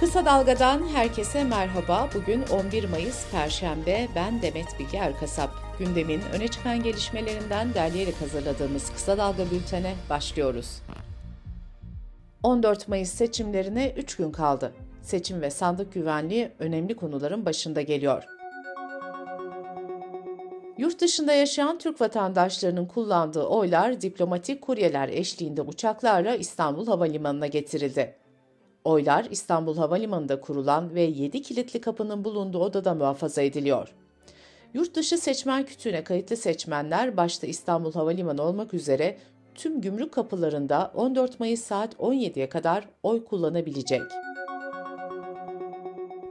Kısa Dalga'dan herkese merhaba. Bugün 11 Mayıs Perşembe. Ben Demet Bilge Erkasap. Gündemin öne çıkan gelişmelerinden derleyerek hazırladığımız Kısa Dalga bültene başlıyoruz. 14 Mayıs seçimlerine 3 gün kaldı. Seçim ve sandık güvenliği önemli konuların başında geliyor. Yurt dışında yaşayan Türk vatandaşlarının kullandığı oylar diplomatik kuryeler eşliğinde uçaklarla İstanbul Havalimanı'na getirildi. Oylar İstanbul Havalimanı'nda kurulan ve 7 kilitli kapının bulunduğu odada muhafaza ediliyor. Yurt dışı seçmen kütüğüne kayıtlı seçmenler başta İstanbul Havalimanı olmak üzere tüm gümrük kapılarında 14 Mayıs saat 17'ye kadar oy kullanabilecek.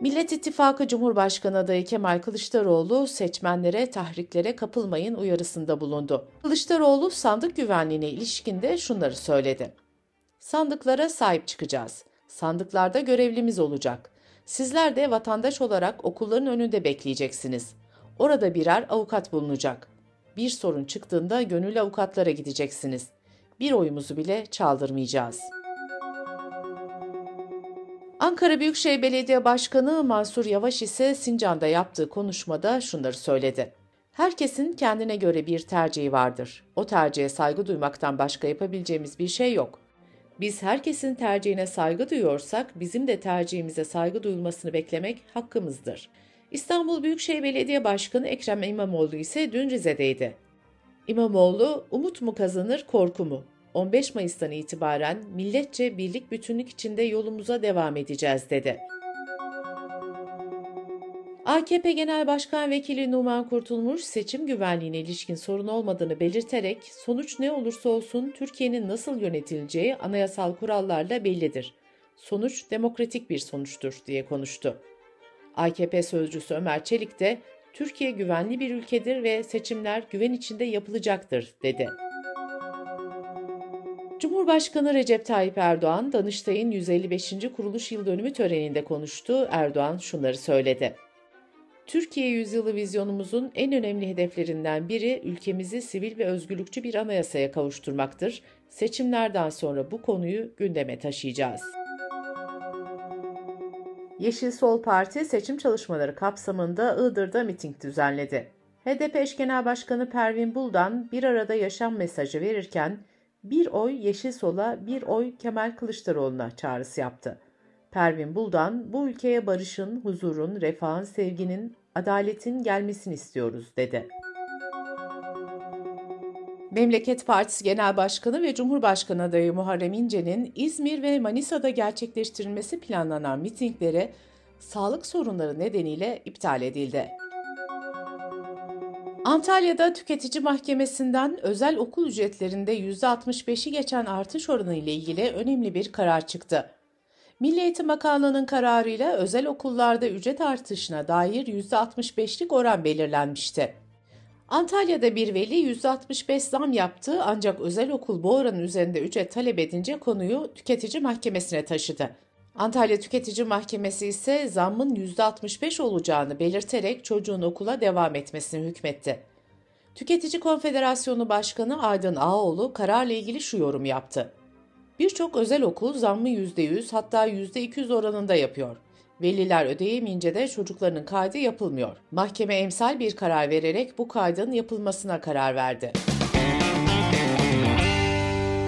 Millet İttifakı Cumhurbaşkanı adayı Kemal Kılıçdaroğlu seçmenlere tahriklere kapılmayın uyarısında bulundu. Kılıçdaroğlu sandık güvenliğine ilişkinde şunları söyledi. Sandıklara sahip çıkacağız. Sandıklarda görevlimiz olacak. Sizler de vatandaş olarak okulların önünde bekleyeceksiniz. Orada birer avukat bulunacak. Bir sorun çıktığında gönüllü avukatlara gideceksiniz. Bir oyumuzu bile çaldırmayacağız. Ankara Büyükşehir Belediye Başkanı Mansur Yavaş ise Sincan'da yaptığı konuşmada şunları söyledi. Herkesin kendine göre bir tercihi vardır. O tercihe saygı duymaktan başka yapabileceğimiz bir şey yok. Biz herkesin tercihine saygı duyuyorsak bizim de tercihimize saygı duyulmasını beklemek hakkımızdır. İstanbul Büyükşehir Belediye Başkanı Ekrem İmamoğlu ise dün Rize'deydi. İmamoğlu, umut mu kazanır, korku mu? 15 Mayıs'tan itibaren milletçe birlik bütünlük içinde yolumuza devam edeceğiz dedi. AKP Genel Başkan Vekili Numan Kurtulmuş seçim güvenliğine ilişkin sorun olmadığını belirterek sonuç ne olursa olsun Türkiye'nin nasıl yönetileceği anayasal kurallarla bellidir. Sonuç demokratik bir sonuçtur diye konuştu. AKP sözcüsü Ömer Çelik de Türkiye güvenli bir ülkedir ve seçimler güven içinde yapılacaktır dedi. Cumhurbaşkanı Recep Tayyip Erdoğan, Danıştay'ın 155. kuruluş yıl dönümü töreninde konuştu. Erdoğan şunları söyledi. Türkiye yüzyılı vizyonumuzun en önemli hedeflerinden biri ülkemizi sivil ve özgürlükçü bir anayasaya kavuşturmaktır. Seçimlerden sonra bu konuyu gündeme taşıyacağız. Yeşil Sol Parti seçim çalışmaları kapsamında Iğdır'da miting düzenledi. HDP eş genel başkanı Pervin Buldan bir arada yaşam mesajı verirken bir oy Yeşil Sol'a bir oy Kemal Kılıçdaroğlu'na çağrısı yaptı. Pervin Buldan, bu ülkeye barışın, huzurun, refahın, sevginin, adaletin gelmesini istiyoruz dedi. Memleket Partisi Genel Başkanı ve Cumhurbaşkanı adayı Muharrem İnce'nin İzmir ve Manisa'da gerçekleştirilmesi planlanan mitinglere sağlık sorunları nedeniyle iptal edildi. Antalya'da tüketici mahkemesinden özel okul ücretlerinde %65'i geçen artış oranı ile ilgili önemli bir karar çıktı. Milli Eğitim Bakanlığı'nın kararıyla özel okullarda ücret artışına dair %65'lik oran belirlenmişti. Antalya'da bir veli %65 zam yaptı ancak özel okul bu oranın üzerinde ücret talep edince konuyu tüketici mahkemesine taşıdı. Antalya Tüketici Mahkemesi ise zammın %65 olacağını belirterek çocuğun okula devam etmesini hükmetti. Tüketici Konfederasyonu Başkanı Aydın Ağoğlu kararla ilgili şu yorum yaptı. Birçok özel okul zammı %100 hatta %200 oranında yapıyor. Veliler ödeyemeyince de çocuklarının kaydı yapılmıyor. Mahkeme emsal bir karar vererek bu kaydın yapılmasına karar verdi.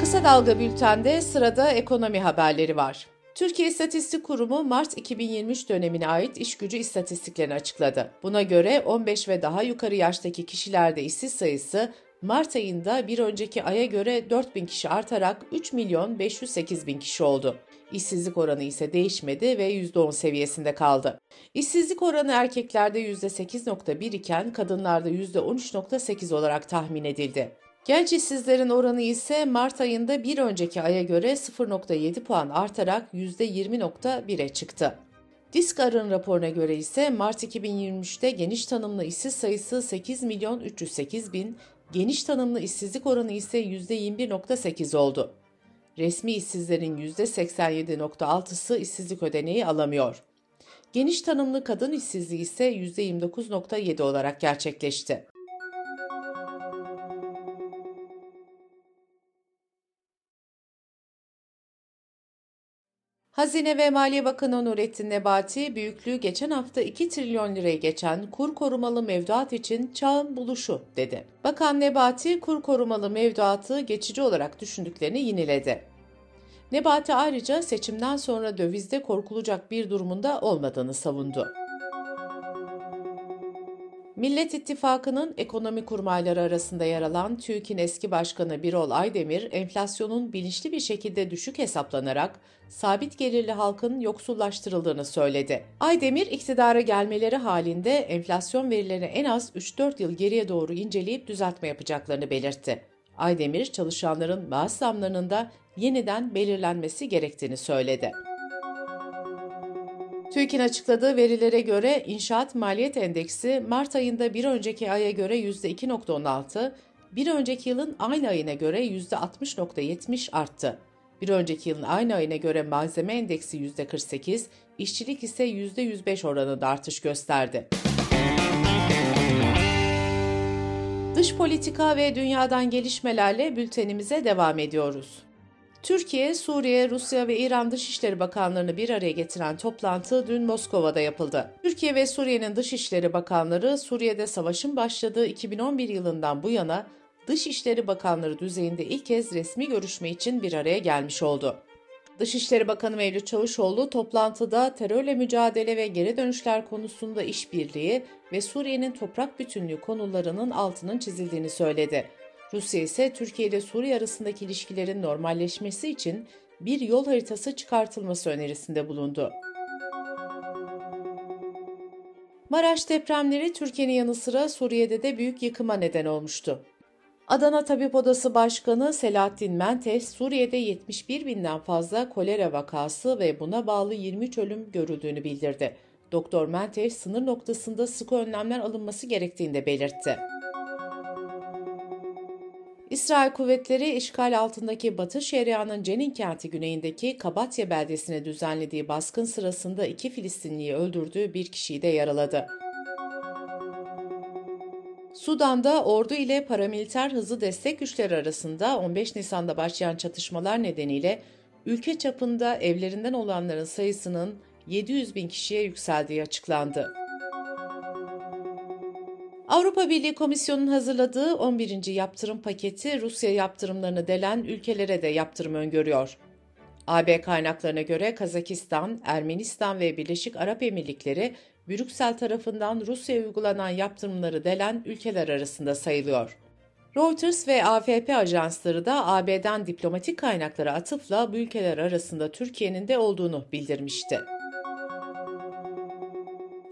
Kısa Dalga Bülten'de sırada ekonomi haberleri var. Türkiye İstatistik Kurumu Mart 2023 dönemine ait iş gücü istatistiklerini açıkladı. Buna göre 15 ve daha yukarı yaştaki kişilerde işsiz sayısı Mart ayında bir önceki aya göre 4 bin kişi artarak 3 milyon 508 bin kişi oldu. İşsizlik oranı ise değişmedi ve %10 seviyesinde kaldı. İşsizlik oranı erkeklerde %8.1 iken kadınlarda %13.8 olarak tahmin edildi. Genç işsizlerin oranı ise Mart ayında bir önceki aya göre 0.7 puan artarak %20.1'e çıktı. Diskar'ın raporuna göre ise Mart 2023'te geniş tanımlı işsiz sayısı 8 milyon 308 bin, Geniş tanımlı işsizlik oranı ise %21.8 oldu. Resmi işsizlerin %87.6'sı işsizlik ödeneği alamıyor. Geniş tanımlı kadın işsizliği ise %29.7 olarak gerçekleşti. Hazine ve Maliye Bakanı Nurettin Nebati, büyüklüğü geçen hafta 2 trilyon liraya geçen kur korumalı mevduat için çağın buluşu dedi. Bakan Nebati, kur korumalı mevduatı geçici olarak düşündüklerini yineledi. Nebati ayrıca seçimden sonra dövizde korkulacak bir durumunda olmadığını savundu. Millet İttifakı'nın ekonomi kurmayları arasında yer alan TÜİK'in eski başkanı Birol Aydemir, enflasyonun bilinçli bir şekilde düşük hesaplanarak sabit gelirli halkın yoksullaştırıldığını söyledi. Aydemir, iktidara gelmeleri halinde enflasyon verilerini en az 3-4 yıl geriye doğru inceleyip düzeltme yapacaklarını belirtti. Aydemir, çalışanların maaş zamlarının da yeniden belirlenmesi gerektiğini söyledi. TÜİK'in açıkladığı verilere göre inşaat maliyet endeksi Mart ayında bir önceki aya göre %2.16, bir önceki yılın aynı ayına göre %60.70 arttı. Bir önceki yılın aynı ayına göre malzeme endeksi %48, işçilik ise %105 oranında artış gösterdi. Dış politika ve dünyadan gelişmelerle bültenimize devam ediyoruz. Türkiye, Suriye, Rusya ve İran Dışişleri Bakanlarını bir araya getiren toplantı dün Moskova'da yapıldı. Türkiye ve Suriye'nin Dışişleri Bakanları Suriye'de savaşın başladığı 2011 yılından bu yana Dışişleri Bakanları düzeyinde ilk kez resmi görüşme için bir araya gelmiş oldu. Dışişleri Bakanı Mevlüt Çavuşoğlu toplantıda terörle mücadele ve geri dönüşler konusunda işbirliği ve Suriye'nin toprak bütünlüğü konularının altının çizildiğini söyledi. Rusya ise Türkiye ile Suriye arasındaki ilişkilerin normalleşmesi için bir yol haritası çıkartılması önerisinde bulundu. Maraş depremleri Türkiye'nin yanı sıra Suriye'de de büyük yıkıma neden olmuştu. Adana Tabip Odası Başkanı Selahattin Mentes, Suriye'de 71 binden fazla kolera vakası ve buna bağlı 23 ölüm görüldüğünü bildirdi. Doktor Mentes, sınır noktasında sıkı önlemler alınması gerektiğini de belirtti. İsrail kuvvetleri işgal altındaki Batı Şeria'nın Cenin kenti güneyindeki Kabatya beldesine düzenlediği baskın sırasında iki Filistinliyi öldürdüğü bir kişiyi de yaraladı. Sudan'da ordu ile paramiliter hızlı destek güçleri arasında 15 Nisan'da başlayan çatışmalar nedeniyle ülke çapında evlerinden olanların sayısının 700 bin kişiye yükseldiği açıklandı. Avrupa Birliği Komisyonu'nun hazırladığı 11. yaptırım paketi Rusya yaptırımlarını delen ülkelere de yaptırım öngörüyor. AB kaynaklarına göre Kazakistan, Ermenistan ve Birleşik Arap Emirlikleri Brüksel tarafından Rusya'ya uygulanan yaptırımları delen ülkeler arasında sayılıyor. Reuters ve AFP ajansları da AB'den diplomatik kaynaklara atıfla bu ülkeler arasında Türkiye'nin de olduğunu bildirmişti.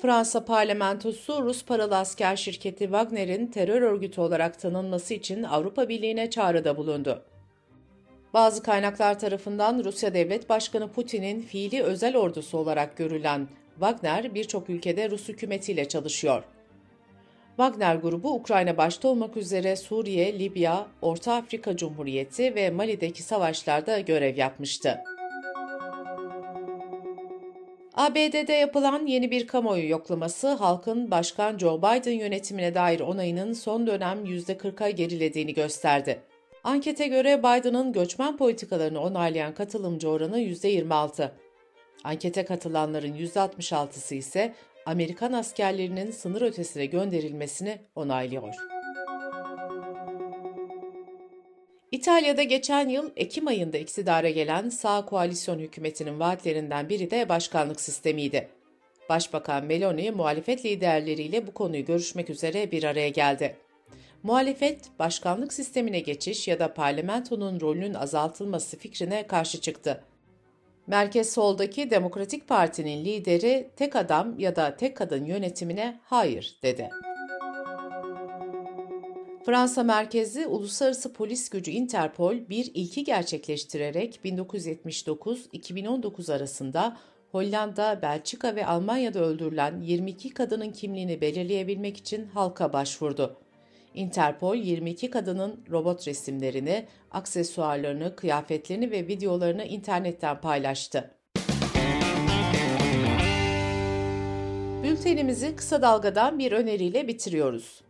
Fransa parlamentosu Rus paralı asker şirketi Wagner'in terör örgütü olarak tanınması için Avrupa Birliği'ne çağrıda bulundu. Bazı kaynaklar tarafından Rusya Devlet Başkanı Putin'in fiili özel ordusu olarak görülen Wagner birçok ülkede Rus hükümetiyle çalışıyor. Wagner grubu Ukrayna başta olmak üzere Suriye, Libya, Orta Afrika Cumhuriyeti ve Mali'deki savaşlarda görev yapmıştı. ABD'de yapılan yeni bir kamuoyu yoklaması halkın Başkan Joe Biden yönetimine dair onayının son dönem %40'a gerilediğini gösterdi. Ankete göre Biden'ın göçmen politikalarını onaylayan katılımcı oranı %26. Ankete katılanların %66'sı ise Amerikan askerlerinin sınır ötesine gönderilmesini onaylıyor. İtalya'da geçen yıl Ekim ayında iktidara gelen sağ koalisyon hükümetinin vaatlerinden biri de başkanlık sistemiydi. Başbakan Meloni muhalefet liderleriyle bu konuyu görüşmek üzere bir araya geldi. Muhalefet, başkanlık sistemine geçiş ya da parlamentonun rolünün azaltılması fikrine karşı çıktı. Merkez soldaki Demokratik Parti'nin lideri tek adam ya da tek kadın yönetimine hayır dedi. Fransa merkezi Uluslararası Polis Gücü Interpol bir ilki gerçekleştirerek 1979-2019 arasında Hollanda, Belçika ve Almanya'da öldürülen 22 kadının kimliğini belirleyebilmek için halka başvurdu. Interpol 22 kadının robot resimlerini, aksesuarlarını, kıyafetlerini ve videolarını internetten paylaştı. Bültenimizi kısa dalgadan bir öneriyle bitiriyoruz.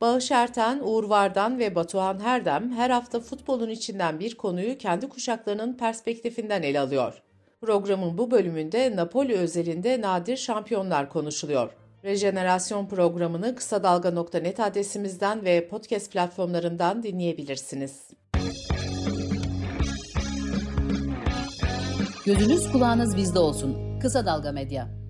Bağış Erten, Uğur Vardan ve Batuhan Herdem her hafta futbolun içinden bir konuyu kendi kuşaklarının perspektifinden ele alıyor. Programın bu bölümünde Napoli özelinde nadir şampiyonlar konuşuluyor. Rejenerasyon programını kısa dalga.net adresimizden ve podcast platformlarından dinleyebilirsiniz. Gözünüz kulağınız bizde olsun. Kısa Dalga Medya.